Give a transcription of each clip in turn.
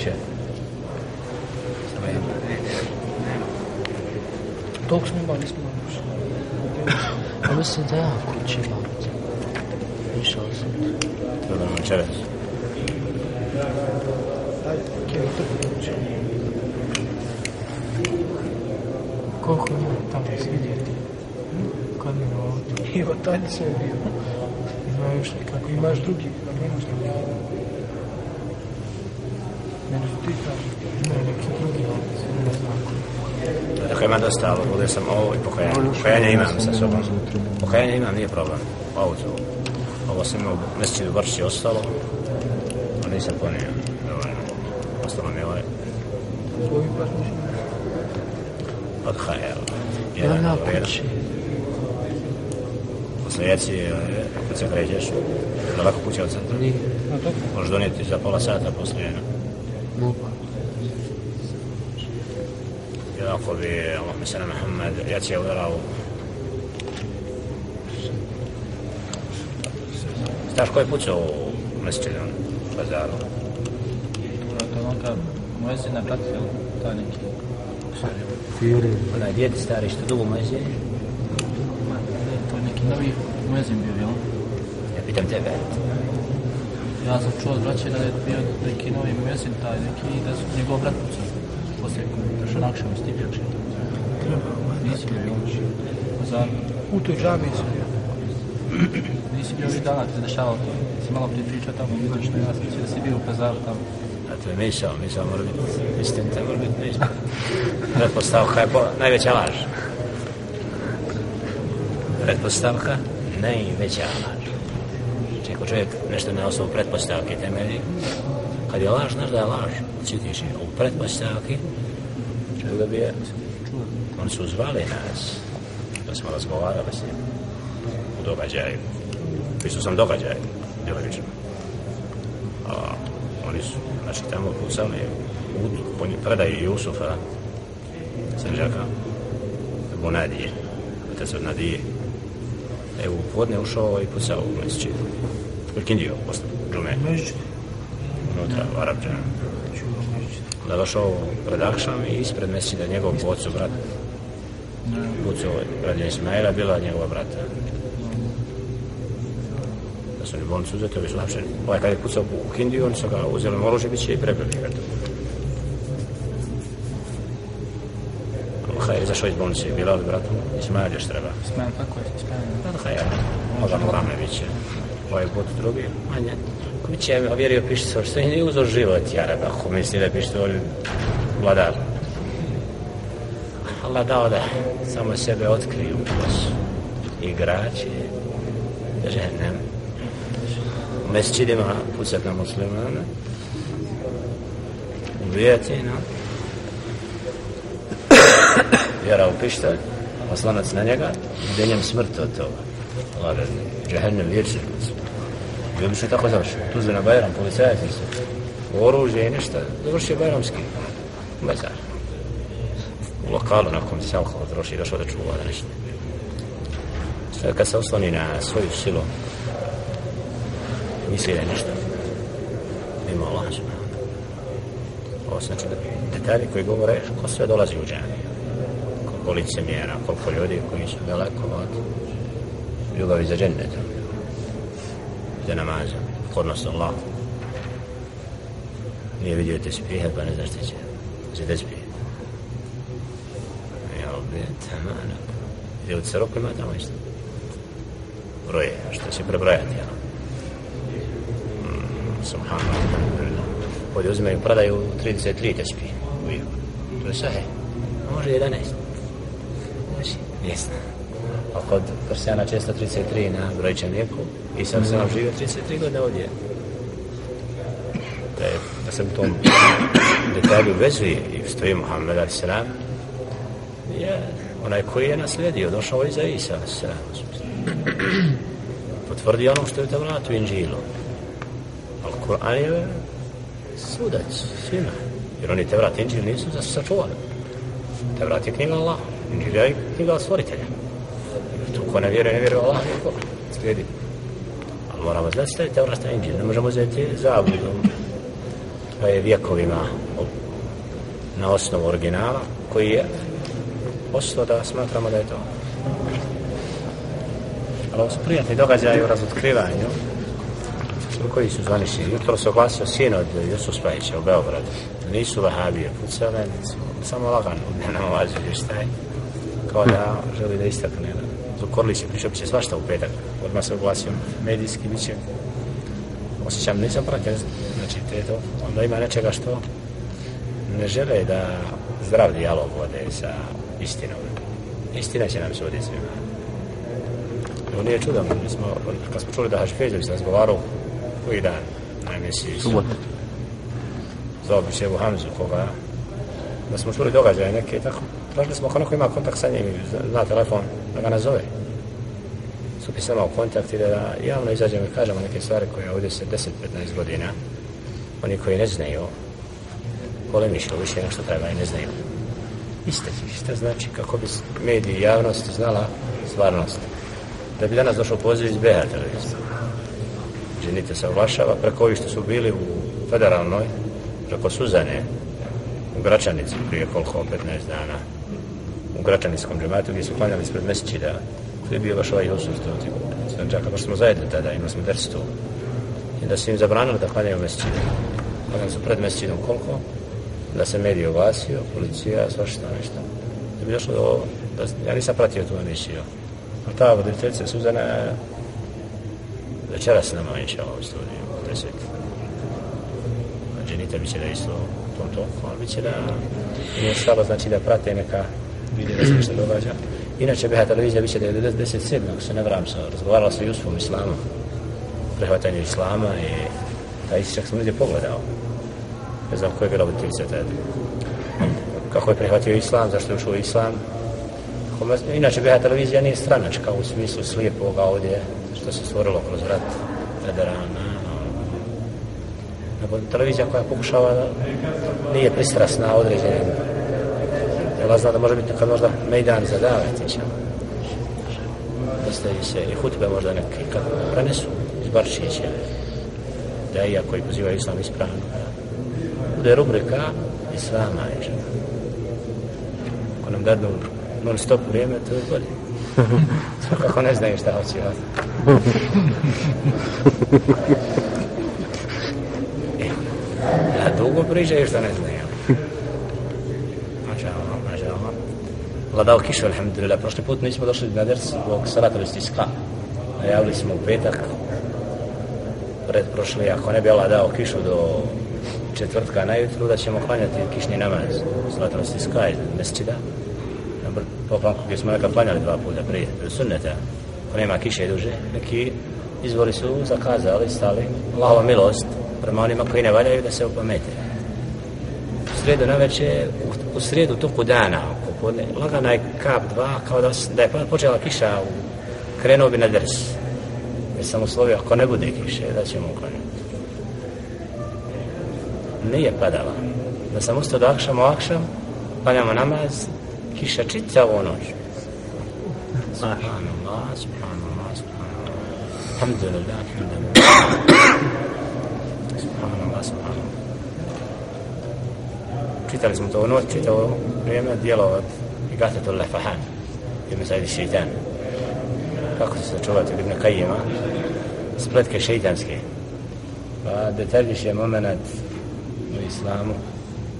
više. Toliko smo imali, nismo imali više. A mislim da ja kući imam. Išao sam. Dobro, nam kje je to kuće? Koliko ima tamo svidjeti? Kad mi ovdje? Evo, taj sve je bio. Ima još nekako. Ako imaš drugi, a nemaš drugi. Mene su ti traži. Ima neki drugi ovdje, ne znam koji. Dakle, ima dosta, ali bude sam ovo i pokajanje. Pokajanje imam sa sobom. Pokajanje imam, nije problem. Ovo to. Ovo sam imao u mjesečidu vrši ostalo. A nisam ponio. Dovoljno. Ostalo mi je ovaj od HR. Ja Jedan od kući. Jeci, eh, kad se krećeš, daleko kuća od centra. Možeš donijeti za pola sata poslije jedno. Mogu. Ko bi, Allahumma sallam Muhammed, jaci je udarao Znaš ko je pucao u mjesečidu, u bazaru? To je on kad mojezi ne brati, jel, taj neki Firi. Onaj djed stari što dugo mojezi? To je neki novi mojezin bio, jel? Ja pitam tebe. Ja sam čuo od braće da je bio neki novi mojezin, taj neki, da su njegov brat pucao. Došao nakšao s tim jakšim. Nisi bio? Za, U toj džami sam bio. nisi bio ovih dana, ti se dešavalo to. Si malo prije pričao tamo, vidiš što ja sam da si bio u Pezaru tamo. A to je misao, misao mora biti istinita, mora biti misao. Pretpostavka je po, najveća laž. Pretpostavka, najveća laž. Znači, ako čovjek nešto na osnovu pretpostavke temelji, kad je laž, znaš da je laž. Citiš je, u pretpostavki, je, oni su zvali nas, da smo razgovarali s njim u događaju. Pisao sam događaj, djelovično. A oni su, znači, tamo pucali u po predaji Jusufa, Sanđaka, Bonadije, otac od Nadije. E, u podne ušao i pucao u mjesečidu. U Kindiju, posle, džume, unutra, u Arabđanu. Da došao pred Akšam i ispred mjesečida njegov ocu, brat, pucao radi Ismaila, bila njegova brata. Da su oni bolnicu uzeti, ovi su napšeni. Ovaj kad je pucao u Kindiju, oni su ga uzeli u oružje, bit će i prebili ga tu. Hajde, izašao iz bolnice, bila li bratu, Ismail još treba. Smijan, kako je, smijan. Da, možda morame bit će. Ovaj put drugi, manje. Ko će mi ovjerio pištolj, što je nije uzor život, jarab, ako misli da je pištolj vladar. Allah dao da samo sebe otkriju kroz igrači, žehennem. U mesčidima pucat na muslimane, ubijati na vjera u pištolj, oslanac na njega, denjem smrt od toga. Allah da žehennem vječni. I obično tako završi. Tu na Bajram, policajac isto. Oružje i ništa. Završio Bajramski. Bazar. U lokalu nakon se alkohol troši, došao da čuva da nešto. Sve kad se osloni na svoju silu, misli da je ništa. Mimo Allah. Ovo su znači detalje koji govore ko sve dolazi u džami. Koliko licemjera, koliko ljudi koji su daleko od ljubavi za džennetom za namaza, pokornost Allah. Nije vidio te spijehe, pa ne znaš šta će. Će te spije. Ja e, rabbi, tamana. I u crok, ima tamo isto. Broje, što će prebrojati, ja. Mm, subhanallah. Ovdje uzimaju, prodaju 33 te spije. Uvijek. To je sahe. Može 11. Može. jesno. A kod Persijana često 33 na brojčaniku i sam sam živio 33 godine ovdje. Da, je, da u tom detalju vezuje i stoji Muhammed a.s. je onaj koji je naslijedio, došao iza Isa a.s. Potvrdi ono što je u Tevratu Inđilu. Ali Kur'an je sudac svima. Jer oni Tevrat i Inđil nisu za sačuvali. Tevrat je knjiga Allah. Inđil je knjiga stvoritelja. Ko ne vjeruje, ne vjeruje Allah, niko slijedi. Ali moramo znati šta je Tevrat i Inđil. Ne možemo uzeti zabudom. je vjekovima na osnovu originala koji je ostao da smatramo da je to. Ali ovo su prijatni događaji u razotkrivanju koji su zvanični. Jutro se oglasio sin od Jusuf Spajića u Beogradu. Nisu vahabije pucale, samo lagan u dnevnom ovazu šta je. Kao da želi da istakne. Zukorli će, pričao će svašta u petak. Odmah se oglasio medijski, bit će osjećam, nisam pratio, znači te to, onda ima nečega što ne žele da zdrav dijalog vode sa istinom. Istina će nam suditi svima. To nije čudom, mi smo, kad smo čuli da Hašfeđević razgovarao koji dan na emisiji. Subot. Bi se Ebu Hamzu, koga, da smo čuli događaje neke, tako, tražili smo ako neko ima kontakt sa njim, zna telefon, da ga nazove. Stupi se kontakt i da javno izađemo i kažemo neke stvari koje ovdje se 10-15 godina, oni koji ne znaju, polemišu više nešto treba i ne znaju. Iste šta znači kako bi mediji i javnost znala stvarnost. Da bi danas došao poziv iz BH televizije. Ženite se oglašava preko ovih što su bili u federalnoj, preko Suzane, u Gračanici prije koliko, 15 dana, u Gračanickom džematu gdje su klanjali ispred Mesićida, je bio baš ovaj Jusuf, to ti džaka, znači, znači, baš smo zajedno tada, imali smo dersi tu. I da su im zabranili da klanjaju Mesićida. Klanjali su pred Mesićidom koliko? Da se medij oglasio, policija, svašta nešto. Da bi došlo do... Da, ja nisam pratio tu emisiju. A ta voditeljica Suzana večera se nama inša u studiju, deset. Znači, A dženita bi će da isto tom toliko, ali bi će da nije stalo, znači da prate neka vidi da se nešto događa. Inače, BH televizija biće da 97. ako se ne vram, sa, razgovarala sa Jusufom Islamom, prehvatanju Islama i taj ističak sam ovdje pogledao. Ne znam ko je bila voditeljica tada. Kako je prihvatio Islam, zašto je ušao Islam. Inače, BH televizija nije stranačka u smislu slijepoga ovdje, što se stvorilo kroz rat veterana. Ono. Nego televizija koja pokušava da nije pristrasna određenim Jel zna da može biti kad možda mejdan za davet, inša. Ostavi se i hutbe možda neki kad prenesu iz Barčića, da i ako i pozivaju islam ispravno. Bude rubrika islama, inša. Ako nam dadnu non stop vrijeme, to je bolje. Kako ne znaju šta hoće vas. Ja dugo pričaju što ne znaju. Dao kišu, alhamdulillah. Prošli put nismo došli na ders zbog salata istiska. Najavili smo u petak, pred prošli, ako ne bi Allah dao kišu do četvrtka najutru, da ćemo klanjati kišni namaz, salata istiska iz mesčida. Na poplanku gdje smo nekad klanjali dva puta prije, sunneta, ako nema kiše duže, neki izvori su zakazali, stali, Allahova milost prema onima koji ne valjaju da se upamete. U sredu na večer, u, u sredu toku dana, popodne, lagana je kap dva, kao da, da je počela kiša, u, krenuo bi na drs. Jer sam uslovio, ako ne bude kiše, da ćemo uklanjati. Nije padala. Da sam ustao da akšam, u akšam, klanjamo namaz, kiša čita u noć. Subhanallah, subhanallah, subhanallah. Alhamdulillah, alhamdulillah. Čitali smo to u noć, čitao vrijeme dijelo od Igatatul Lefahan, Ibn Sajdi Šeitan. Kako se sačuvati od Ibn Kajima, spletke šeitanske. Pa detaljiš moment u islamu,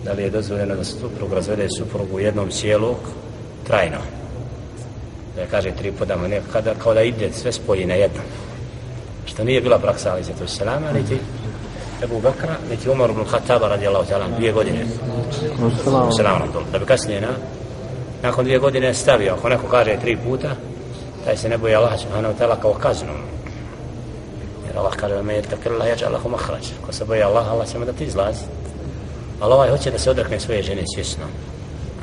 da li je dozvoljeno da suprug razvede suprugu u jednom cijelu trajno. Da kaže tri podamo, ne, kada, kao da ide sve spoji na jedno. Što nije bila praksa, ali se to selama, niti Ebu Bakra, niti Umar ibn Khattaba radijallahu ta'ala, dvije godine. Salam Da bi kasnije, na, nakon dvije godine stavio, ako neko kaže tri puta, taj se ne boje Allah subhanahu ta'ala kao kaznu. Jer Allah kaže, me je takirla, ja će Allahu mahrać. Ko se boje Allah, Allah će mu da ti izlaz. Ali ovaj hoće da se odrekne svoje žene svjesno,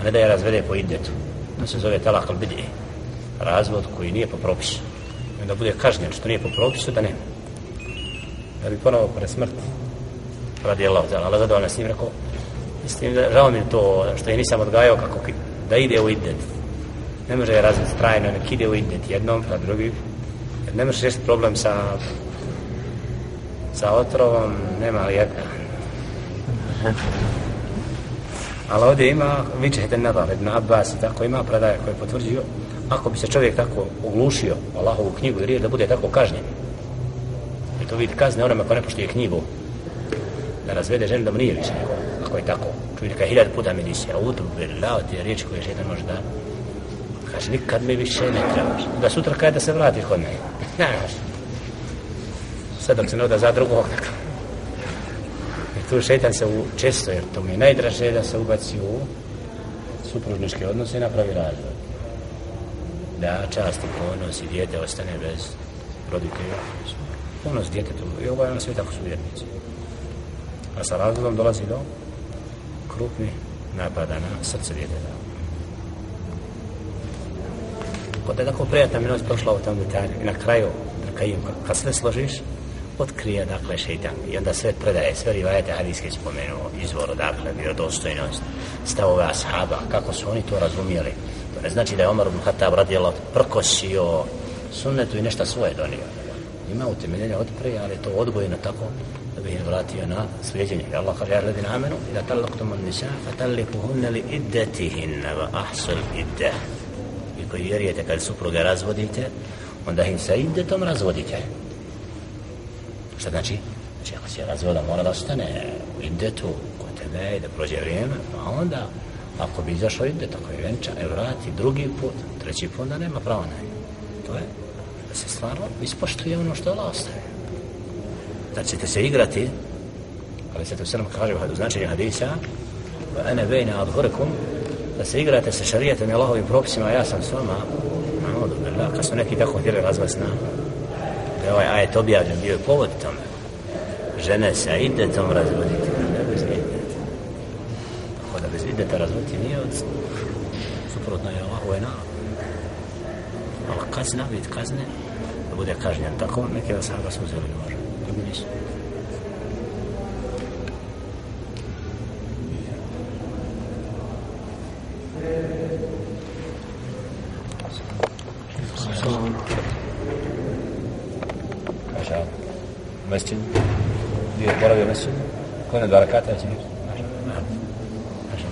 a ne da je razvede po idetu. To se zove talak al-bidi. Razvod koji nije po propisu. I da bude kažnjen što nije po propisu, da ne. Da bi ponovo pre smrti radi Allah, Allah zadovoljno s njim rekao, mislim da žao mi to što je nisam odgajao kako da ide u idet. Ne može je razviti trajno, nek ide u idet jednom, pa drugi. Jer ne može riješiti problem sa sa otrovom, nema lijeka. Ali ovdje ima, vi ćete nadal, Ibn Abbas, i tako ima predaje koje potvrđio, ako bi se čovjek tako oglušio Allahovu knjigu i riječ da bude tako kažnjen, jer to vidi kazne onome ko ne poštuje knjigu, da razvede ženu da mu nije više, ako je tako. čovjeka neka hiljad puta mi nisi, a udu, bilao ti je riječ koje šetan može da kaže, nikad mi više ne trebaš. Da sutra kada da se vrati kod mene. Znaš. Sad dok se ne oda za drugog, tako. I tu šetan se u, često, jer to mi je najdraže da se ubaci u supružničke odnose i napravi razvoj. Da čast i ponos i djete ostane bez roditelja. Ponos djetetu i ovaj je sve tako su vjernici. A sa razlogom dolazi do krupnih napada na srce djeteta. Kod je tako prijatna minuć prošla u tom detalju i na kraju, da kajim, kad sve složiš, otkrije dakle šeitan i onda sve predaje, sve rivajete hadijske spomenuo, izvor dakle, vjerodostojnost, stavove ashaba, kako su oni to razumijeli. To ne znači da je Omar ibn Khattab radijelo prkosio sunnetu i nešto svoje donio. Ima utemeljenja od prije, ali je to odgojeno tako ja gledin amenu, i da talaktum an nisa, fa talikuhunne li iddetihinne, va ahsul idde. I koji vjerujete kad supruge razvodite, onda im sa iddetom razvodite. Šta znači? Znači, ako se razvoda, mora da ostane u idetu kod tebe i da prođe vrijeme, a onda, ako bi izašao idet, ako je venča, e vrati drugi put, treći put, da nema pravo na. To je da se stvarno ispoštuje ono što Allah ostaje. Da ćete se igrati, ali se to sve nam kaže u značenju hadisa, va ene bejne ad horekum, da se igrate sa šarijetom i Allahovim propisima, ja sam s vama, no, dobro, kad su neki tako htjeli razvasna, je ovaj ajet objavljen, bio je povod tome. Žene sa idetom razvoditi, ne bez ideta. Tako da bez ideta razvoditi nije od suprotno je Allahove je narod. Ali kazna, vid kazne, da bude kažnjen tako, neke da sam su uzeli može. Drugi nisu. Maša, u mesčinu, gdje je boravio u mesčinu, koje na dva rakata će biti? Maša.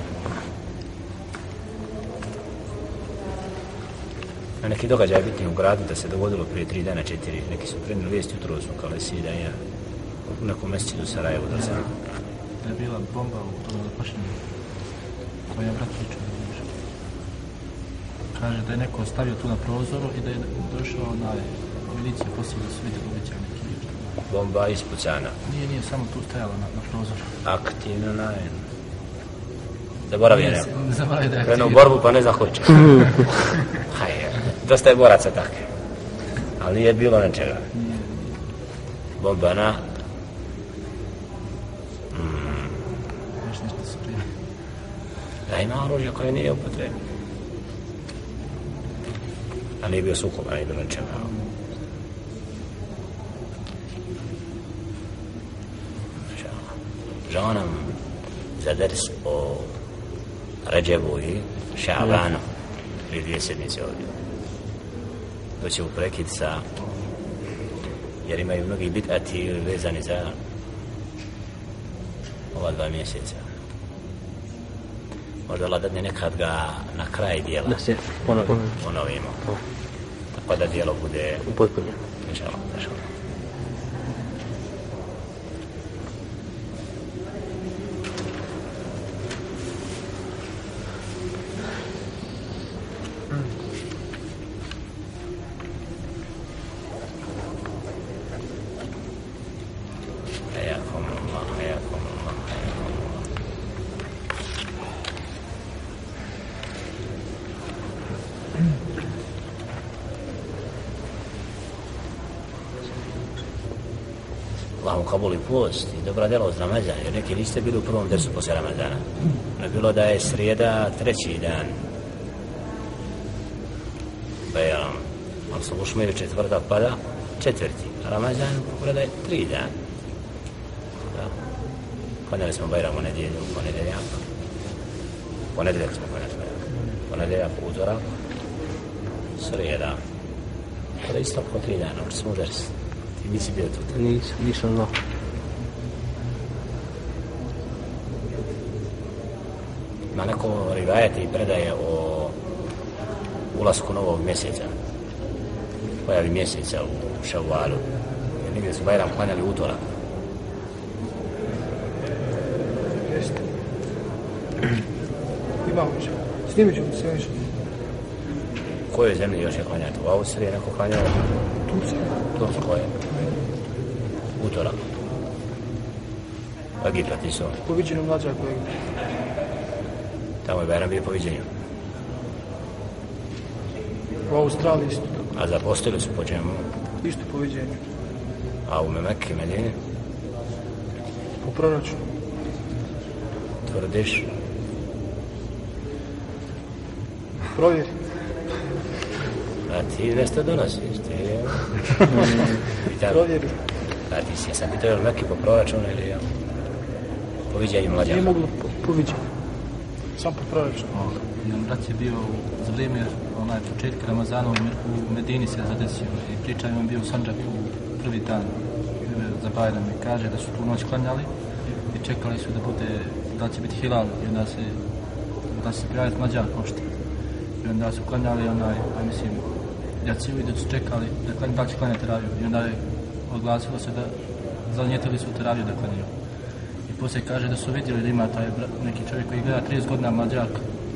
Na neki događaj bitni u gradu da se dogodilo prije tri dana, četiri, neki su prenili vijesti jutro su kalesi da je u nekom mesečinu u Sarajevu da sam Da je bila bomba u tom zapašenju. Koja je brat pričao. Kaže da je neko stavio tu na prozoru i da je došao na milicija poslije da su vidjeli uvećan neki bomba ispucana. Nije, nije, samo tu stajala na, na prozoru. Aktivno najedno. Zaboravio ne. Ne zaboravio da je Krenuo borbu pa ne zna hoće. Hajde, dosta je boraca takve. Ali nije bilo nečega. Nije. Bomba na Još nešto su prije. da ima oružje koje nije upotrebno. A nije bio sukob, a nije bilo nečega. Žao nam za ders o Ređebu i Šabanu prije dvije sedmice ovdje. Doće u prekid sa jer imaju mnogi bitati vezani za ova dva mjeseca. Možda Allah dadne nekad ga na kraj dijela Da se ponovi. ponovimo. Tako da dijelo bude Upotpunje. Inšallah, inšallah. Allahu kabuli post i dobra djela uz Ramazan, jer neki niste bili u prvom dersu posle Ramazana. Ne bilo da je srijeda treći dan. Pa Bejram. Ali sam ušli ili četvrtak pada četvrti. A Ramazan pa pogleda je tri dan. Da. Klanjali smo Bajram u nedjelju, u ponedeljak. Ponedeljak smo klanjali ponedeljak, Ponedjeljak, utorak, srijeda. Pa Kada isto po tri dana, učili smo u Ti nisi bio tu. Nisam, nisam znao. Ima neko rivajete i predaje o ulasku novog mjeseca. Pojavi mjeseca u šavalu. Jer negdje su Bajram klanjali utorak. Imamo će. Snimit više. U kojoj zemlji još je klanjati? U Austriji je neko klanjao? Turci. Tursko je. Utorak. Egipat isto. Po viđenju mlađa kojeg. Tamo je Bajram bio po viđenju. U Australiji isto tako. A zapostili su po čemu? Isto po viđenju. A u Memekke, Medini, Po proračunu. tvrdiš Provjeri. A ti nešto donosiš, ti je... I tako. Provjeri. A ti si, ja sam pitao je li Mekke po proračunu ili je po viđenju mlađaka? Nije moglo po, po viđenju. Sam po proračunu. Jedan brat je bio za vrijeme onaj početka Ramazana u Me- u Medini se zadesio i priča je on bio u Sanđaku prvi dan za Bajram i kaže da su tu noć klanjali i čekali su da bude da će biti hilal i onda se da se prijaviti mlađak pošte i onda su klanjali onaj, a mislim jaciju i da su čekali da klanjaju, da će klanjati teraviju i onda je oglasilo se da zanjetili su teraviju da klanjaju i poslije kaže da su vidjeli da ima taj neki čovjek koji gleda 30 godina mlađak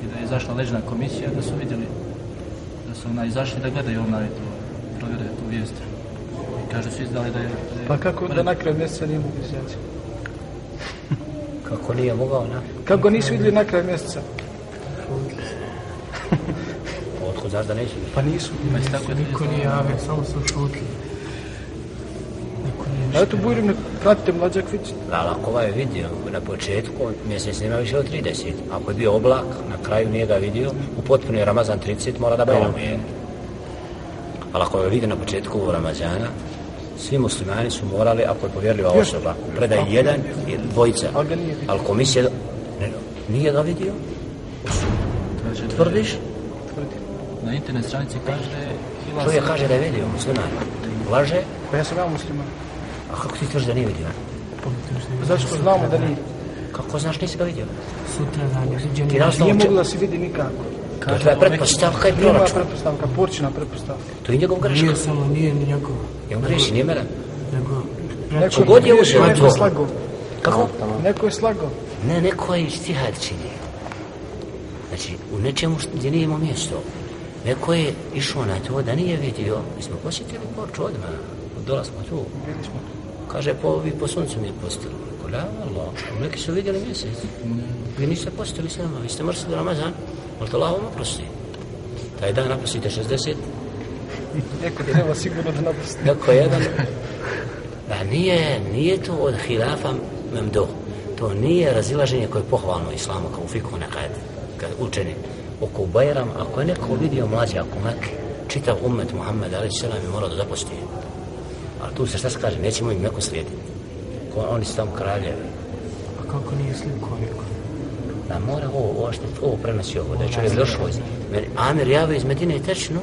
i da je izašla ležna komisija da su vidjeli da su onaj izašli da gledaju onaj to provjere tu vijest i kaže su izdali da je, da je Pa kako da na kraju mjeseca nije mogu izaći? Kako nije mogao, na? Kako nisu vidjeli na kraju mjeseca? Znaš da neće? Pa nisu. Već tako je Niko nije javio, samo su šutili. Niko nije A eto Bujrim, ne pratite mlađak vidite. Ali ako ovaj je vidio na početku, mjesec nema više od 30. Ako je bio oblak, na kraju nije ga vidio, u potpuno je Ramazan 30, mora da bajramuje. Ali ako je vidio na početku Ramazana, svi muslimani su morali, ako je povjerljiva osoba, predaj jedan i dvojica. Ali komisija, ne, nije ga vidio? je- Tvrdiš? Na internet stranici kaže da je hilal Čovjek kaže da je vidio musliman. Laže, Pa ja sam ja musliman. a kako ti tvrdi da nije vidio? Pa Zato što znamo da nije. Kako znaš nisi ga vidio? Sutra dan je viđen. Ti Nije moglo da se vidi nikako. To je tvoja pretpostavka i Nije moja proračun. pretpostavka, porčina pretpostavka. To je njegov greška. Nije samo, nije ni njegov. I on greši, nije mene. Nego, Neko god je uzeo neko to. je slagao. Kako? Neko je slagao. Ne, neko je stihad čini. Znači, u nečemu gdje nije imao mjesto. Neko je išao na to da nije vidio. Mi smo posjetili porču odmah. Tu. Vidjeli smo. Kaže, po, vi po suncu mi je postili. Rekao, la, Allah, neki su vidjeli mjesec. Vi niste postili se nama, vi ste mrsili Ramazan. Ali to Allah vam oprosti. Taj dan naprostite 60, Neko treba sigurno da napusti. Neko jedan, da nije, nije to od hilafa memdo. To nije razilaženje koje je pohvalno islamu kao u fiku nekad, kad učeni oko Bajram, ako je neko vidio mlađa ako Mekke, čitav umet Muhammed ali selam je morao da zaposti. Ali tu se šta se kaže, nećemo im neko slijediti. Ko, oni su tamo kraljevi. a kako nije slikao niko? Da mora ovo, ovo što ovo prenosi ovo, da je čovjek došao iz... Amir javio iz Medine tečno,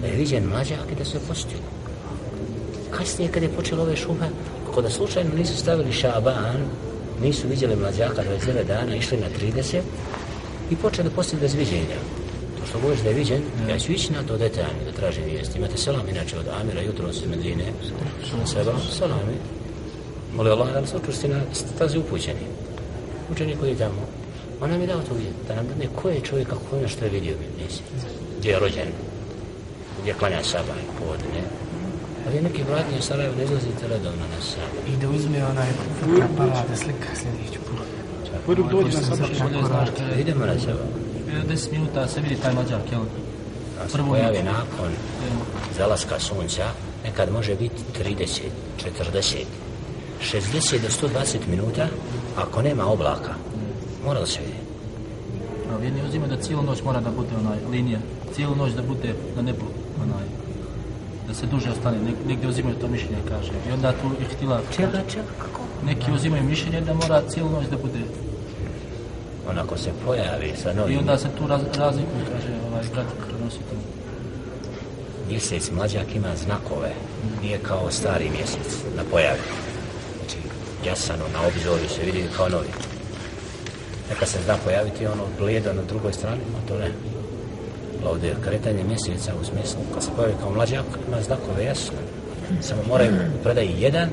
da je viđen mlađak i da se postio. Kasnije kad je počelo ove šume, ako da slučajno nisu stavili Šaban, nisu vidjeli mlađaka 29 dana, išli na 30 i počeli postiti bez viđenja. To što govoriš da je viđen, ja ću ići na to detaljno da tražim vijest. Imate selam inače od Amira jutro iz Medine. Seba, selami. Moli Allah ali se učusti na stazi upućeni. Učeni koji je tamo. Ona mi je dao to vidjeti, da nam dadne ko je čovjek, kako je ono što je vidio mjesec. Gdje je rođen, gdje klanja sabah i podne. Ali neki neki vladnje Sarajevo ne izlazite redovno na sabah. I da uzme onaj fotoaparat da slika sljedeću put. Bujrim dođi na sabah. Je Idemo na sabah. 10 minuta se vidi taj mlađak, jel? Prvo jutro. nakon zalaska sunca, nekad može biti 30, 40, 60 do 120 minuta, ako nema oblaka, mora da se vidi. A jedni uzimaju da cijelu noć mora da bude onaj linija, cijelu noć da bude na nebu, onaj, da se duže ostane, Nek, negdje uzimaju to mišljenje, kaže. I onda tu ih htila, Čega, čega, kako? neki uzimaju mišljenje da mora cijelu noć da bude. Onako se pojavi sa I novim onda se tu raz, razlikuju, kaže ovaj brat prenositelj. mjesec mlađak ima znakove, nije kao stari mjesec na pojavi. Znači, jasano, na obzoru se vidi kao novi. Neka se zna pojaviti ono blijedo na drugoj strani, a to ne. Ovdje je kretanje mjeseca u smislu, kad se pojavi kao mlađak, ima znakove jasno. Samo moraju predaji jedan,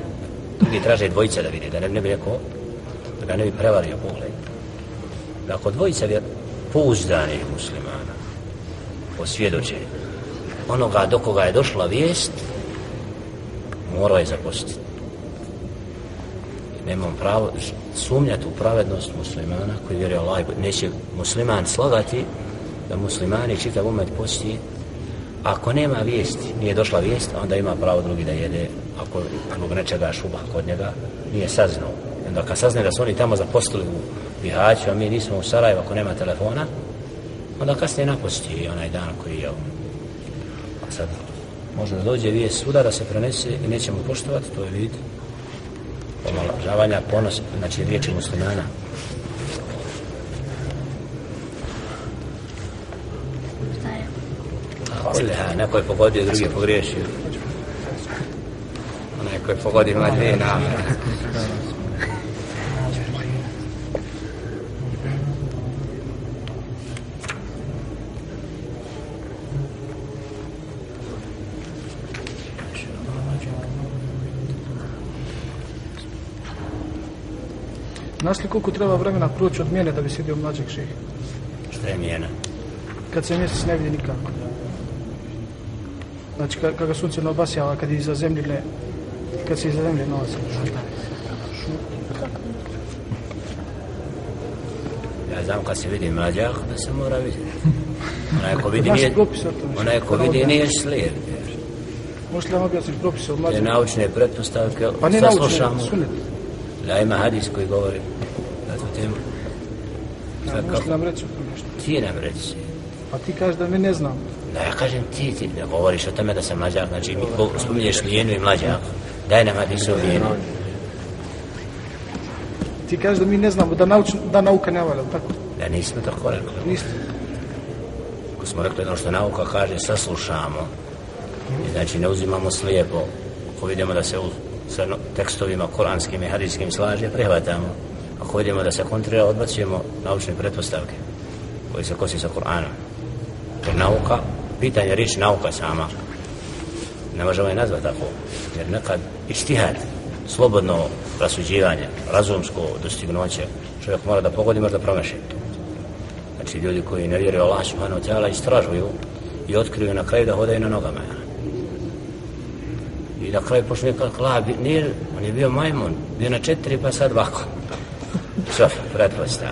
drugi traže dvojice da vidi, da ne, ne bi rekao, da ga ne bi prevario pogled. Da ako dvojica vjer, pouzdanih muslimana, osvjedoče onoga do koga je došla vijest, morao je zapostiti Nemam pravo sumnjati u pravednost muslimana koji vjeruje Allah, neće musliman slagati da muslimani čitav umet posti ako nema vijesti, nije došla vijest, onda ima pravo drugi da jede, ako zbog nečega šuba kod njega, nije saznao. Onda kad sazne da su oni tamo zapostili u Bihaću, a mi nismo u Sarajevo, ako nema telefona, onda kasnije napusti onaj dan koji je a sad može da dođe vijest svuda da se prenese i nećemo poštovati, to je vid omalažavanja, ponos, znači riječi muslimana. Kulha, neko je pogodio, drugi je pogriješio. Onaj koji je pogodio ima dvije namere. Znaš li koliko treba vremena proći od mjene da bi sjedio mlađeg šeha? Šta je mijena? Kad se mjesec ne vidi nikako. Znači, kad, kad ga sunce ne obasjava, kad je iza zemljine, kad se iza zemlje nalazi. Ja znam kad se vidi mlađak, da se mora vidjeti. Onaj ko vidi nije, onaj ko vidi nije slijed. Možeš li vam objasniti propise o Te mlađem? naučne pretpostavke, Pa ne naučne, sunet. Da ima hadis koji govori. Kako? nam reći nešto? Ti nam reci. Pa ti kažeš da mi ne znam. Da ja kažem ti, ti ne govoriš o tome da sam mlađak, znači mi spominješ lijenu i mlađak. Daj nam hadis o lijenu. Ti kažeš da mi ne znamo, da, nauč, da nauka ne valja, tako? Da nismo tako rekli. Niste. Ako smo rekli ono što nauka kaže, saslušamo. I znači ne uzimamo slijepo. Ako vidimo da se u, sa tekstovima kuranskim i hadijskim slaže, prihvatamo. Ako idemo da se kontrira, odbacujemo naučne pretpostavke koje se kosi sa Kur'anom. Jer nauka, pitanje riječ nauka sama, ne možemo je ovaj nazvati tako. Jer nekad ištihad, slobodno rasuđivanje, razumsko dostignuće, čovjek mora da pogodi, možda promeši. Znači ljudi koji ne vjeruju Allah subhanahu ta'ala istražuju i otkriju na kraju da hodaju na nogama. I na kraju počne kako la, nije, on je bio majmun, bio na četiri pa sad vakon. Sve, pretpostav.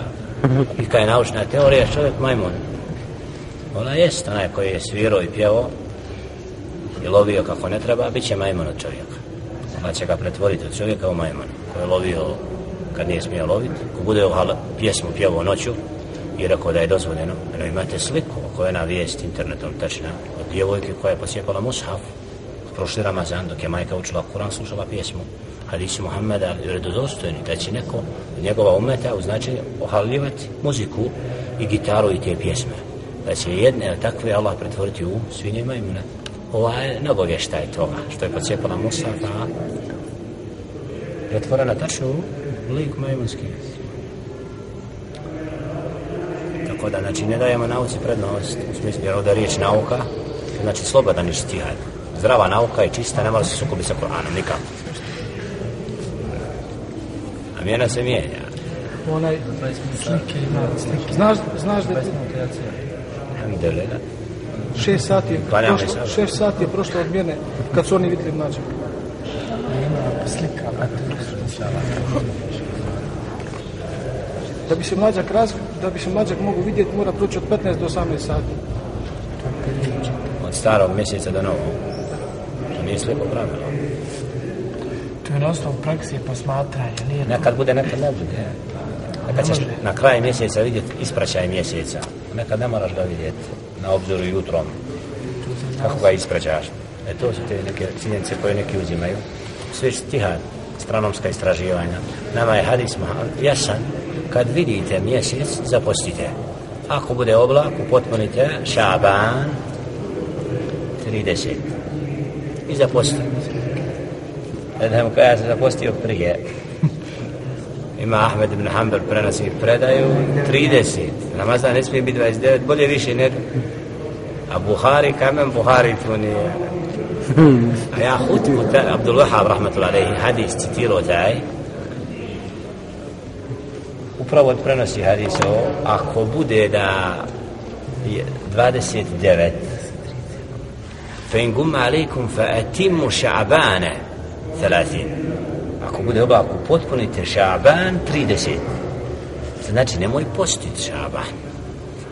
I kad je naučna teorija, čovjek majmun. Ona jest onaj koji je svirao i pjevao i lovio kako ne treba, bit će majmun od čovjeka. Pa će ga pretvoriti od čovjeka u majmun, koji je lovio kad nije smio loviti. Ko bude ohala, pjesmu pjevao noću i rekao da je dozvoljeno, eno imate sliku koja je na vijest internetom tačna od djevojke koja je posjepala mushaf prošli Ramazan dok je majka učila Kur'an slušala pjesmu hadisi Muhammeda vjerodostojni da će neko od njegova umeta u značenju ohaljivati muziku i gitaru i te pjesme. Da će jedne takve Allah pretvoriti u svinje i majmune ovaj, ova je nagovještaj toga što je pocijepala Musa a pretvorena tačno u lik majmunski. Tako da znači ne dajemo nauci prednost u smislu jer ovdje riječ nauka znači slobodan ištihad. Zdrava nauka je čista, ne mora se sukobi sa Koranom, nikako. A mjena se mijenja. Onaj, Slike ima, slike. znaš, znaš da je Alhamdulillah. šest sati je Klanjamo prošlo, se. šest sati je prošlo od mjene kad su oni vidjeli mlađeg. Ima slika. Da bi se mlađak raz, da bi se mlađak mogu vidjeti mora proći od 15 do 18 sati. Od starog mjeseca do novog. To nije slijepo pravilo. To je na osnovu praksije posmatranja, nije to. Nekad bude, nekad ne bude. Nekad ćeš na kraju mjeseca vidjeti ispraćaj mjeseca. Nekad ne moraš ga vidjeti na obzoru jutrom. Kako ga ispraćaš. E to su te neke činjenice koje neki uzimaju. Sve stihad, stranomska istraživanja. Nama je hadis jasan. Kad vidite mjesec, zapostite. Ako bude oblak, upotpunite Šaban 30. I zapostite. Ne znam kada ja zapostio prije. ima Ahmed ibn Hanbal prenosi predaju 30 Ramazan ne smije biti 29 bolje više ne. A Buhari kamen Buhari to nije. A ja hutbu Abdul Wahab rahmatullahi alaihi hadis citirao taj. Upravo prenosi hadis ovo, ako bude da 29 فإن قم عليكم فأتموا شعبانه 30 ako bude oba potpunite ša'ban 30 znači nemoj postiti ša'ban.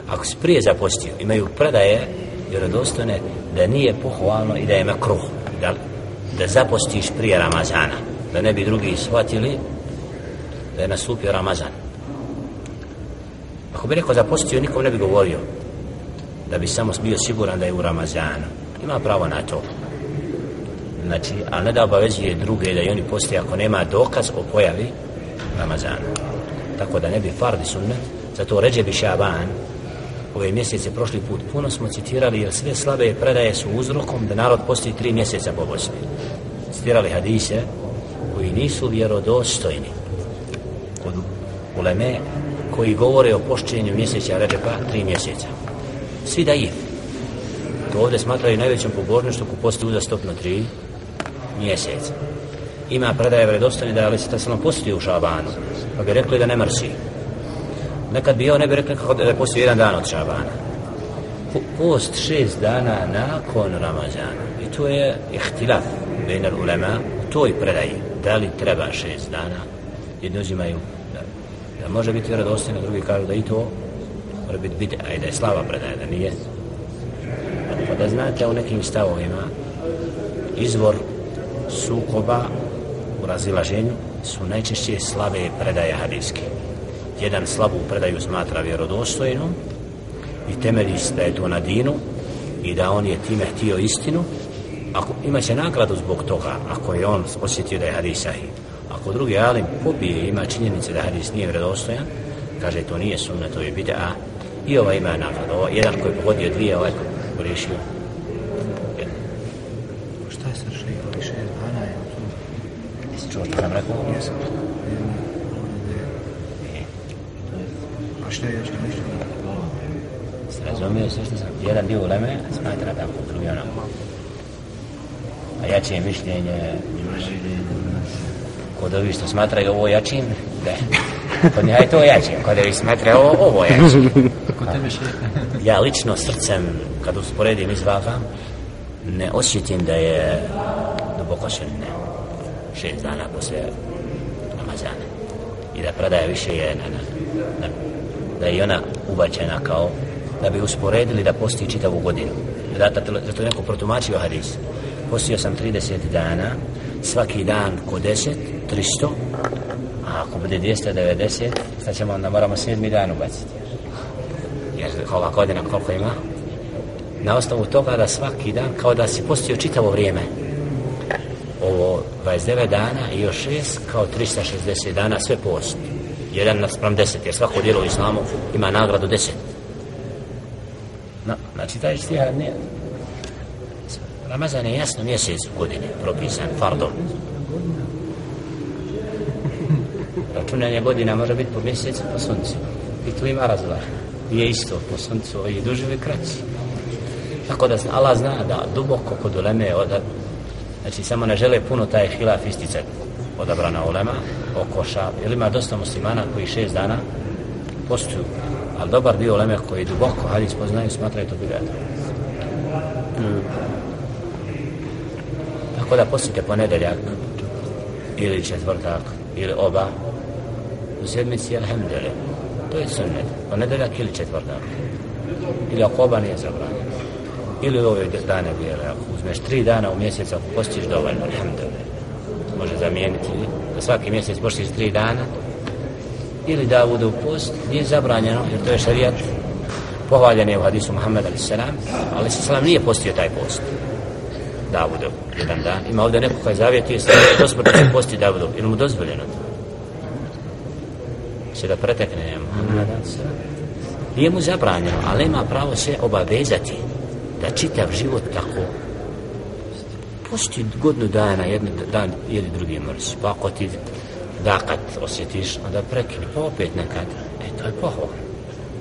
Ako si prije zapostio imaju predaje vjerodostojne da nije pohvalno i da je makruh da, da zapostiš prije Ramazana. Da ne bi drugi shvatili da je nastupio Ramazan. Ako bi neko zapostio nikom ne bi govorio da bi samo bio siguran da je u Ramazanu. Ima pravo na to znači, a ne da obavezuje druge da i oni postoje ako nema dokaz o pojavi Ramazana. Tako da ne bi fardi sunnet zato ređe bi šaban ove mjesece prošli put puno smo citirali jer sve slabe predaje su uzrokom da narod postoji tri mjeseca po Bosni. Citirali hadise koji nisu vjerodostojni. Kod uleme koji govore o pošćenju mjeseca Ređepa tri mjeseca. Svi da je to ovdje smatraju najvećom pobožnošću ko postoji uzastopno tri mjesec. ima predaje vredostane da je ali se ta u Šabanu pa bi rekli da ne mrsi. Nekad bi on ne bi rekli kako da je postoji jedan dan od Šabana. Post šest dana nakon Ramazana. I to je ihtilaf bejner ulema u toj predaji. Da li treba šest dana? Jedni uzimaju da, da može biti vjerodostojno drugi kažu da i to mora biti bide, a i da je slava predaja da nije. Pa da znate u nekim stavovima izvor sukoba u razilaženju su najčešće slabe predaje hadijske. Jedan slabu predaju smatra vjerodostojnom i temelji da je to na dinu i da on je time htio istinu. Ako ima će nagradu zbog toga ako je on osjetio da je hadis sahih. Ako drugi alim pobije ima činjenice da hadis nije vjerodostojan kaže to nije sunna to je bid'a i ova ima nagradu. Ovo, jedan koji je pogodio dvije ovaj koji je pogriješio Šta je sa šeho više dana je to? Jesi što rekao? Jesam. A šta je još nešto? Razumio sve što sam jedan dio uleme smatra tako drugi onako a jače mišljenje kod ovi što smatraju ovo jačim ne kod njega je to jače kod ovi smatraju ovo, ovo jačim Kod tebe še ja lično srcem kad usporedim izvaka ne osjetim da je duboko sunne šest dana posle Ramazana. I da predaje više je na, na, na, da je ona ubačena kao da bi usporedili da posti čitavu godinu. Da, da, zato je neko protumačio hadis. Postio sam 30 dana svaki dan ko 10 300 a ako bude 290 sad ćemo onda moramo sedmi dan ubaciti. Jer ova godina koliko ima? Na osnovu toga da svaki dan kao da si postio čitavo vrijeme. 29 dana i još 6 kao 360 dana sve post. Jedan naspram 10 jer svako dijelo u islamu ima nagradu 10 no, znači taj stihar nije Ramazan je jasno mjesec u godine propisan fardom. Računanje godina može biti po mjesecu po suncu. I tu ima razla je isto po suncu i duži i kraći. Tako da Allah zna da duboko kod uleme od, znači samo ne žele puno taj hilaf isticati odabrana olema oko šab ili ima dosta muslimana koji šest dana postuju. Ali dobar dio oleme koji duboko hadis poznaju smatraju to bidat mm. tako da postite ponedeljak ili četvrtak ili oba u sedmici alhamdulillah. To je sunnet. Ponedeljak ili četvrtak. Ili ako oba nije zabranjeno ili ove dane bijele ako uzmeš tri dana u mjesec ako postiš dovoljno alhamdulillah. Može zamijeniti da svaki mjesec postiš tri dana. Ili da bude u post nije zabranjeno jer to je šarijat pohvaljen je u hadisu Muhammed a.s. ali se salam nije postio taj post. Davudov, jedan dan. Ima ovdje neko koji zavjetio se da će posti Davudov, ili mu dozvoljeno? To Se da pretekne Muhammed a.s. nije mu zabranjeno ali ima pravo se obavezati da čitav život tako posti godinu dana jedan dan ili drugi mrz pa ako ti da kad osjetiš, onda prekini, pa opet nekad. E, to je pohvalno.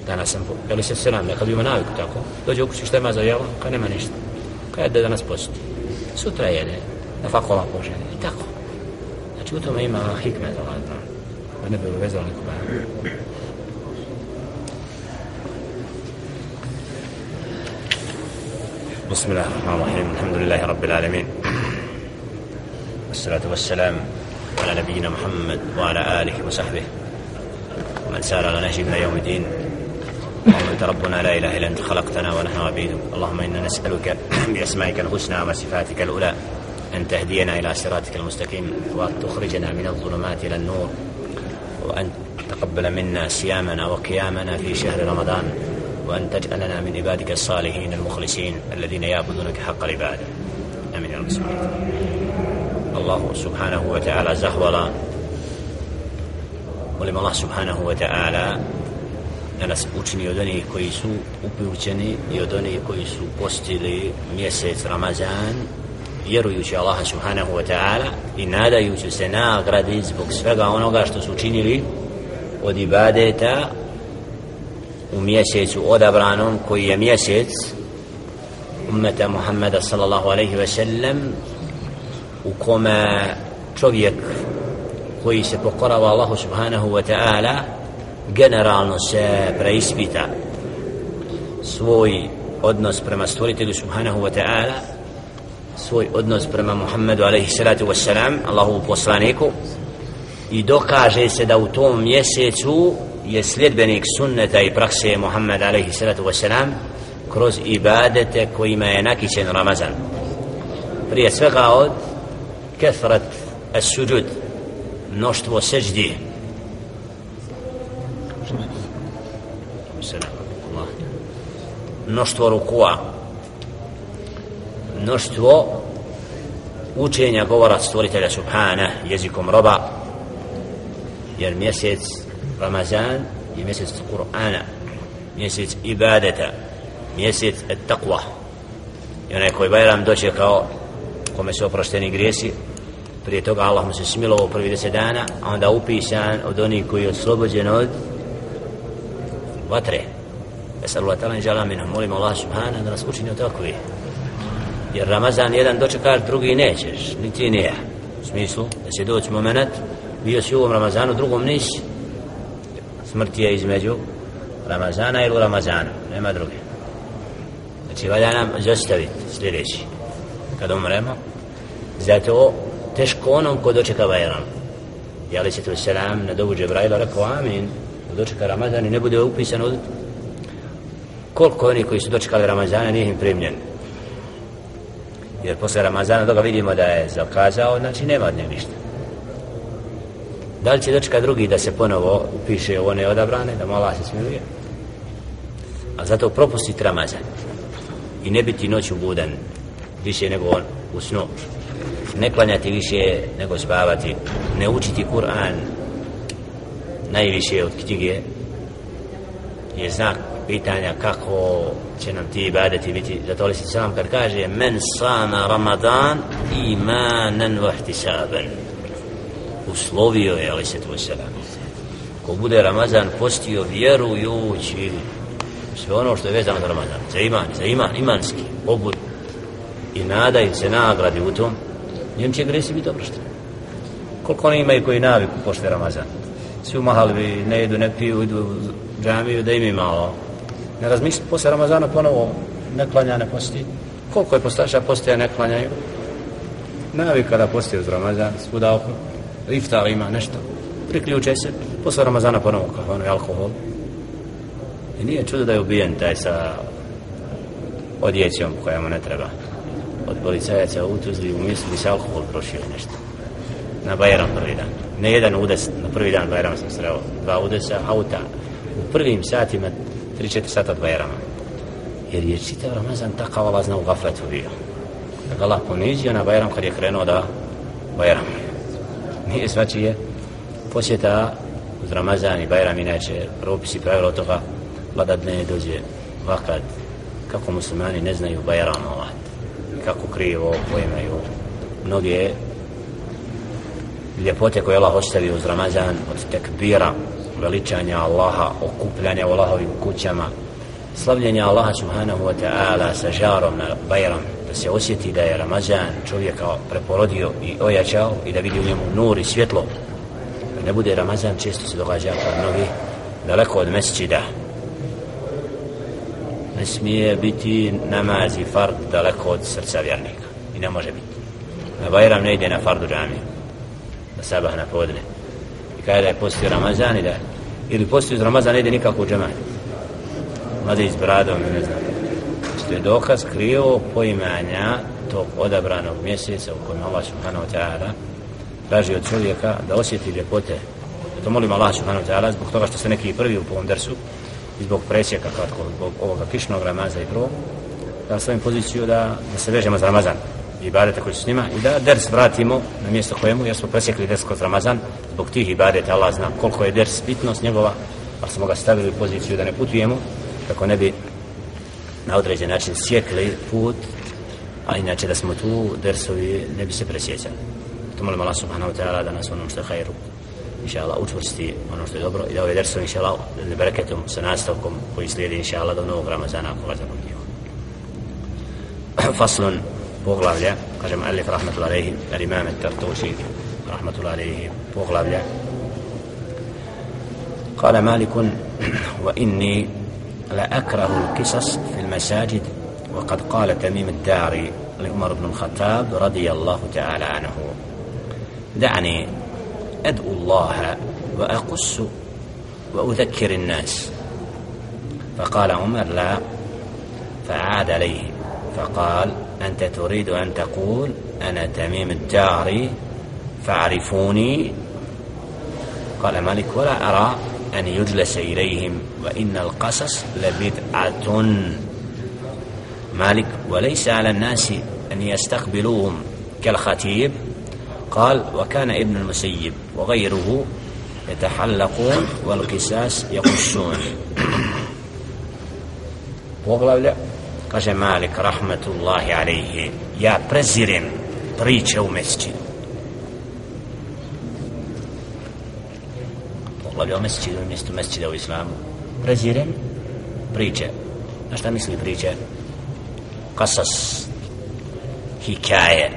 Danas sam, je li se selam, nekad ima naviku tako, dođe u kući šta ima za jelo, kad nema ništa. Kad da danas posti. Sutra jede, na fakola poželi, i tako. Znači u tome ima hikmet, Allah. Da ne bi uvezali nekoga. بسم الله الرحمن الرحيم الحمد لله رب العالمين والصلاة والسلام على نبينا محمد وعلى آله وصحبه ومن سار على نهج إلى يوم الدين اللهم أنت ربنا لا إله إلا أنت خلقتنا ونحن عبيدك اللهم إنا نسألك بأسمائك الحسنى وصفاتك الأولى أن تهدينا إلى صراطك المستقيم وأن تخرجنا من الظلمات إلى النور وأن تقبل منا صيامنا وقيامنا في شهر رمضان وأن تجعلنا من عبادك الصالحين المخلصين الذين يعبدونك حق العبادة آمين يا رب الله سبحانه وتعالى زهولا molim Allah subhanahu wa ta'ala da nas učini od onih koji su upućeni i od onih koji su postili mjesec Ramazan vjerujući Allah subhanahu wa ta'ala i nadajući se nagradi zbog svega onoga što su učinili od ibadeta u mjesecu odabranom koji je mjesec ummeta Muhammeda sallallahu alaihi ve sellem u kome čovjek koji se pokorava Allahu subhanahu wa ta'ala generalno se preispita svoj odnos prema stvoritelju subhanahu wa ta'ala svoj odnos prema Muhammedu alaihi salatu wa salam Allahu poslaniku i dokaže se da u tom mjesecu je sljedbenik sunneta i prakse Muhammed alaihi salatu wasalam kroz ibadete kojima je nakićen Ramazan. Prije svega od kethrat as suđud mnoštvo seđdi mnoštvo rukua. Mnoštvo učenja govora stvoritelja subhana jezikom roba. Jer mjesec Ramazan je mjesec Kur'ana mjesec ibadeta mjesec taqwa. I onaj koji Bajram doće kao kome su oprošteni grijesi prije toga Allah mu se smilovao prvi deset dana a onda upisan od onih koji je oslobođen od vatre. Esalu Allah talan žala minhum. Molim Allah subhana da nas učini od takvi jer Ramazan jedan dočekaš drugi nećeš niti nije. U smislu da će doći moment bio si u ovom Ramazanu drugom nisi smrt je između Ramazana ili Ramazana, nema druge. Znači, valja nam zastaviti sljedeći. Kad umremo, zato teško onom ko dočeka Bajram. Jali se selam na dobu Džebrajla rekao amin, ko dočeka Ramazan i ne bude upisan od... Koliko oni koji su dočekali Ramazana nije im primljen. Jer posle Ramazana toga vidimo da je zakazao, znači nema od ništa da li će dočeka drugi da se ponovo upiše u one odabrane, da mala se smiluje. A zato propustiti Ramazan. I ne biti noću budan više nego on u snu. Ne klanjati više nego spavati, ne učiti Kur'an najviše od knjige. Je znak pitanja kako će nam ti ibadeti biti. Zato li si sam kad kaže men sama ramadan imanan vahtisaban uslovio je ali se to selam ko bude Ramazan postio vjerujući sve ono što je vezano za Ramazan. Za iman, za iman, imanski obud. I nadaju se nagradi u tom. Njem će gresi biti oprošteni koliko oni imaju koji naviku pošte Ramazan svi umahali mahalbi ne jedu, ne piju idu u džamiju da im malo. Ne razmisli posle Ramazana ponovo ne klanja, ne posti. Koliko je postaša postaja ne klanjaju? Navika da postije uz Ramazan svuda oko iftar ima nešto, priključe se, posle Ramazana ponovo kao ono alkohol. I nije čudo da je ubijen taj sa odjećom koja mu ne treba. Od policajaca u Tuzli u misli se alkohol prošio nešto. Na Bajram prvi dan. Ne jedan udes, na prvi dan Bajrama sam sreo dva udesa auta. U prvim satima, 3-4 sata od Bajrama. Jer je čitav Ramazan takav Allah zna u gafletu bio. Da ga Allah ponizio na Bajram kad je krenuo da Bajram nije svačije. Posjeta uz Ramazan i Bajram inače propisi pravila od toga vlada dne dođe vakad kako muslimani ne znaju Bajramovat kako krivo poimaju. Mnoge ljepote koje Allah ostavio uz Ramazan od tekbira, veličanja Allaha, okupljanja u Allahovim kućama, slavljenja Allaha subhanahu wa ta'ala sa žarom na Bajram, se osjeti da je Ramazan čovjeka preporodio i ojačao i da vidi u njemu nur i svjetlo. Da ne bude Ramazan, često se događa kod mnogi daleko od mesčida. Ne smije biti namaz i fard daleko od srca vjernika. I ne može biti. Na Bajram ne ide na fardu džamiju. Na sabah na podne. I kada da je postio Ramazan i da ili postio iz Ramazana ne ide nikako u džamaju. Mlade iz bradom, ne znam. Što je dokaz krivo poimanja tog odabranog mjeseca u kojem Allah subhanahu wa ta'ala traži od čovjeka da osjeti ljepote. To molim Allah subhanahu wa ta'ala zbog toga što se neki prvi u povom dersu i zbog presjeka kratko, zbog ovoga kišnog Ramaza i prvo, da svojim poziciju da, da se vežemo za Ramazan i ibadete koji su s njima i da ders vratimo na mjesto kojemu jer smo presjekli ders kroz Ramazan zbog tih ibadeta Allah zna koliko je ders bitnost njegova pa smo ga stavili u poziciju da ne putujemo kako ne bi ناودرێژە ناچین سێک لەی پوت ئای ناچە دەسمت و دەرسەوەی نەبیسە پرسیێچە تمل مەڵا سبحانەوە تەعالا دەناسوە نوشتە خیر و إن شاء الله وتوستي ونوشتي دبر إذا ودرسوا إن شاء الله لبركتهم سناستكم ويسليدي إن شاء الله دونو غرام زانا قواتكم فصل بوغلا بلا قال مؤلف رحمة الله عليه الإمام الترطوسي رحمة الله عليه بوغلا بلا قال مالك وإني لأكره القصص في المساجد. وقد قال تميم الداري لعمر بن الخطاب رضي الله تعالى عنه دعني أدعو الله وأقص وأذكر الناس. فقال عمر لا فعاد عليه فقال أنت تريد أن تقول أنا تميم الداري فاعرفوني؟ قال مالك ولا أرى. أن يجلس إليهم وإن القصص لبدعة. مالك وليس على الناس أن يستقبلوهم كالخطيب. قال وكان ابن المسيب وغيره يتحلقون والقساس يقصون. poglavlja kaže Malik rahmetullahi alaihi ja prezirem priče u mesčidu poglavlja o mesčidu mjesto mesčida u islamu. Prezirem priče. Na šta misli priče? Kasas. Hikaje.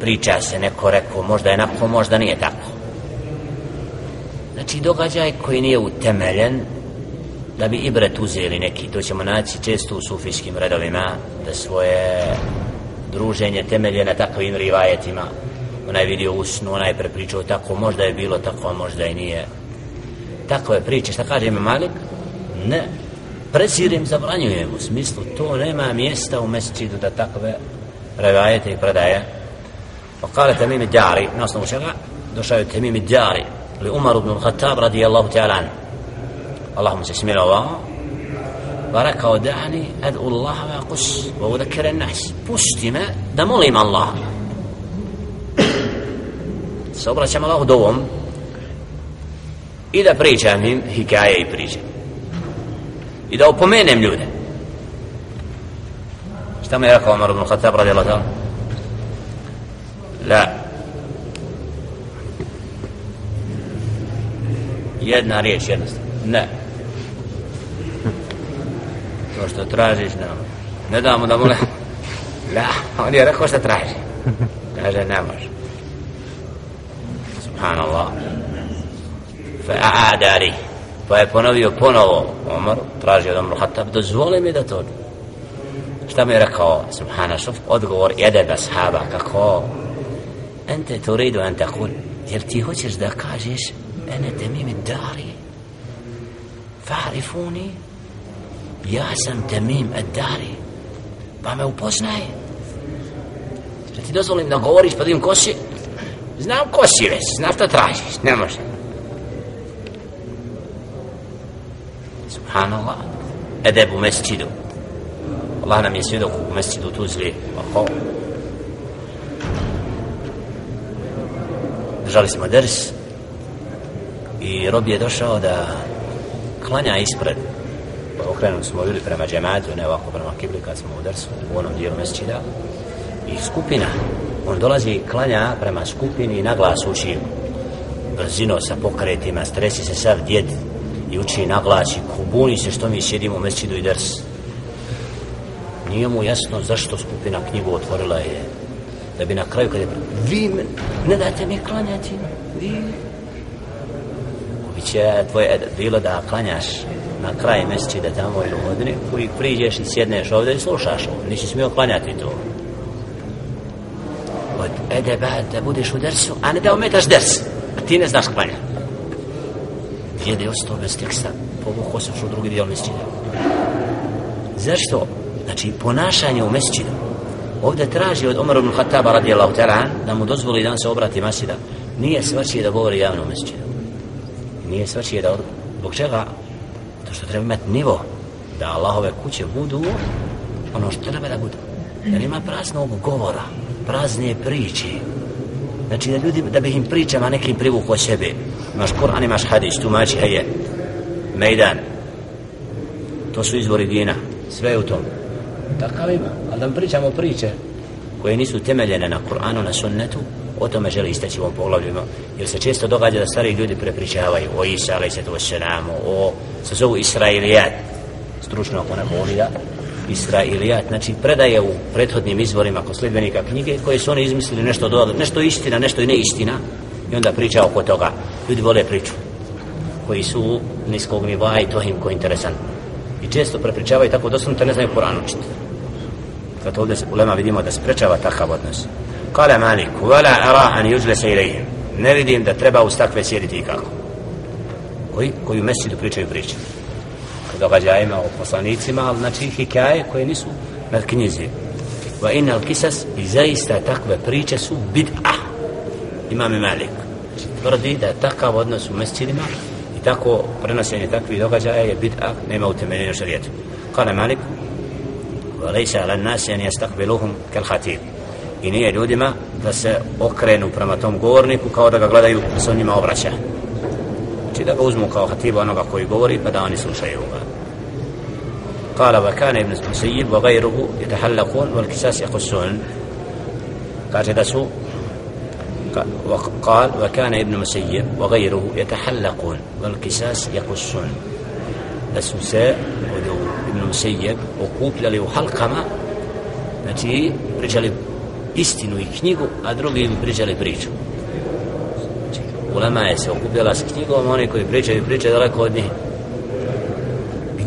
Priča se neko rekao možda je nako možda nije tako. Znači događaj koji nije utemeljen da bi ibret uzeli neki. To ćemo naći često u sufijskim redovima da svoje druženje temelje na takvim rivajetima onaj vidio usnu, snu, je prepričao tako, možda je bilo tako, a možda i nije. Takve priče, šta kaže ima Malik? Ne. Presirim zabranjujem u smislu, to nema mjesta u mesecidu da takve revajete i predaje. Pa kale temimi djari, na osnovu čega, došao je temimi djari, ali Umar ibn Khattab radijallahu ta'ala. Allah mu se smilovao, pa rekao ad'u Allah wa kus, wa udakere nas, pusti me da molim Allaha se obraćam Allahu dovom i da pričam im hikaje i priče. I da opomenem ljude. Šta mu je rekao Omar ibn Khattab radijallahu ta'ala? La. Jedna riječ jednostavno ne. To što tražiš ne ne damo da mu ne la. On je rekao što traži. Kaže ne može subhanallah. Fa aada ali pa je ponovio ponovo Omar traži od Omar Khattab dozvoli mi da to šta mi je rekao? Subhana šuf odgovor jedeba sahaba kako? Ente turidu an takul jer ti hoćeš da kažeš ene temim dari? Fa'rifuni ja sam temim dari. Pa me upoznaje da ti dozvolim da govoriš pa da im ko si Znam ko si već, znam što tražiš, ne može. Subhanallah. Edeb u mesčidu. Allah nam je svjedok u mesčidu Tuzli. Oko. Držali smo ders i rob je došao da klanja ispred. Pa okrenuli smo bili prema džematu, ne ovako prema kibli kad smo u dersu, u onom dijelu mesčida. I skupina On dolazi i klanja prema skupini i naglas uči. Brzino sa pokretima, stresi se sav djed i uči naglas i kubuni se što mi sjedimo u mesidu i drs. Nije mu jasno zašto skupina knjigu otvorila je da bi na kraju kad je vi me, ne date mi klanjati. Vi biće tvoje e, bilo da klanjaš na kraj mesečida tamo ili u hodini koji priđeš i sjedneš ovdje i slušaš. Ovo nisi smio klanjati to. E, od edeba da budeš u dersu a ne da ometaš ders a ti ne znaš klanja djed je ostao bez teksta povuko se u drugi dio mesčina. zašto? znači ponašanje u mesčinu. ovdje traži od Omar ibn Khattaba radijallahu ta'ala da mu dozvoli da se obrati masjida nije svačije da govori javno u mesčinu. nije svačije da od... zbog čega? to što treba imati nivo da Allahove kuće budu ono što treba da budu da nema praznog govora prazne priče. Znači da ljudi da bi im pričama nekim privukao sebe imaš Kur'an, imaš hadis, tumači heje mejdan. To su izvori dina sve je u tom. Takav ima ali da pričamo priče koje nisu temeljene na Kur'anu, na sunnetu o tome želi istaći u ovom poglavlju jer se često događa da stari ljudi prepričavaju o Isa, alaih sallatu wassalamu o, se zovu Israilijat stručno ako ne volija Israilijat, znači predaje u prethodnim izvorima kod sljedbenika knjige koje su oni izmislili nešto dodali, nešto istina, nešto i neistina. I onda priča oko toga. Ljudi vole priču koji su niskog nivoa i to im ko interesantno i često prepričavaju tako doslovno te ne znaju Kur'an učiti. Zato ovdje se ulema vidimo da sprečava takav odnos. Kale Malik vela ara an yujlasa ilayhim. Ne vidim da treba uz takve sjediti i kako koji, koji u mesidu pričaju priču događajima o poslanicima ali znači hikaje koje nisu na knjizi wa innal kisas i zaista takve priče su bid'ah imam Malik znači, tvrdi da takav odnos u mescidima i tako prenosenje takvih događaja je bid'ah nema utemeljenja šarijetu kale Malik وليس على الناس أن يستقبلوهم كالخطيب i nije ljudima da se okrenu prema tom govorniku kao da ga gledaju da se on njima obraća znači da ga uzmu kao hatiba onoga koji govori pa da oni slušaju ga قال وكان ابن المسيب وغيره يتحلقون والكساس يقصون. قال تدسوا وقال وكان ابن مسيب وغيره يتحلقون والكساس يقصون. السوساء ودو ابن مسيب وقوب لليو حلقما نتي رجال إستينو يكنيغو أدروغ برجالي رجال بريتو ولما يسي وقوب لليو حلقما نتي رجال بريتو ولما يسي وقوب لليو حلقما نتي رجال بريتو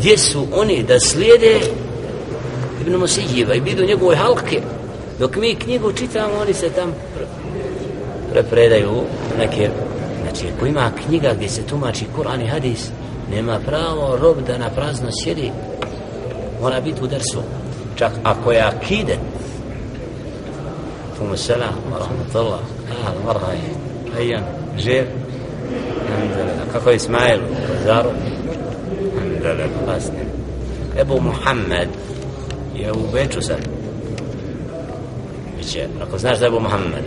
gdje su oni da slijede Ibn Musijiva i bidu njegove halke. Dok mi knjigu čitamo, oni se tam prepredaju neke... Znači, ako ima knjiga gdje se tumači Kur'an i Hadis, nema pravo rob da na prazno sjedi. Mora biti u dersu. Čak ako je akide, tomu selam, rahmatullah, ahal, marhaj, ajan, žir, kako je Ismailu, Zaru, da, da, da. Ebu Muhammed je u Beču sad. Biće, ako znaš da je Ebu Muhammed,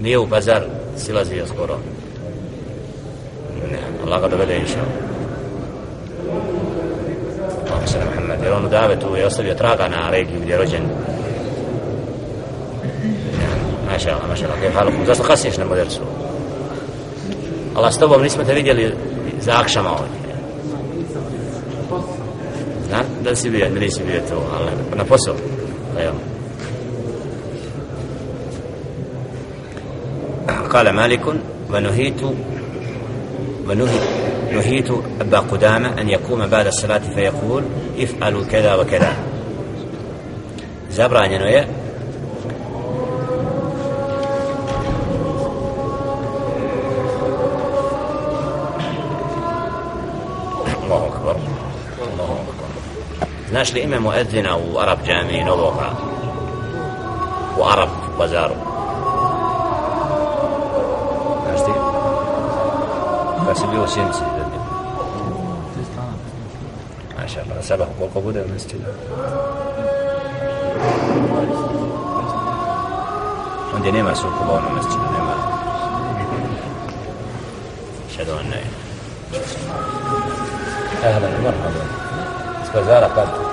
nije u Pazar, silazi je skoro. Ne, Allah ga dovede inša. Allah se Muhammed, jer on u Davetu je ostavio traga na regiju gdje je rođen. Maša Allah, maša Allah, kjef halukum, zašto kasniš na modercu? Allah s tobom nismo te vidjeli za akšama ovdje. hadaan sibiya nilay sibiyato na faso قال مالك ونهيت ونهيت نهيت أبا قدامة أن يقوم بعد الصلاة فيقول افعلوا كذا وكذا زبرا نوية znaš li ime muedzina u Arab džami novoga u Arab bazaru kad si bio u sjenci Maša Allah, sabah koliko bude u mjesečidu? Ondje nema sukoba u onom mjesečidu, nema. Šedo on ne. Ehlan, marhaba. Iz bazara, pa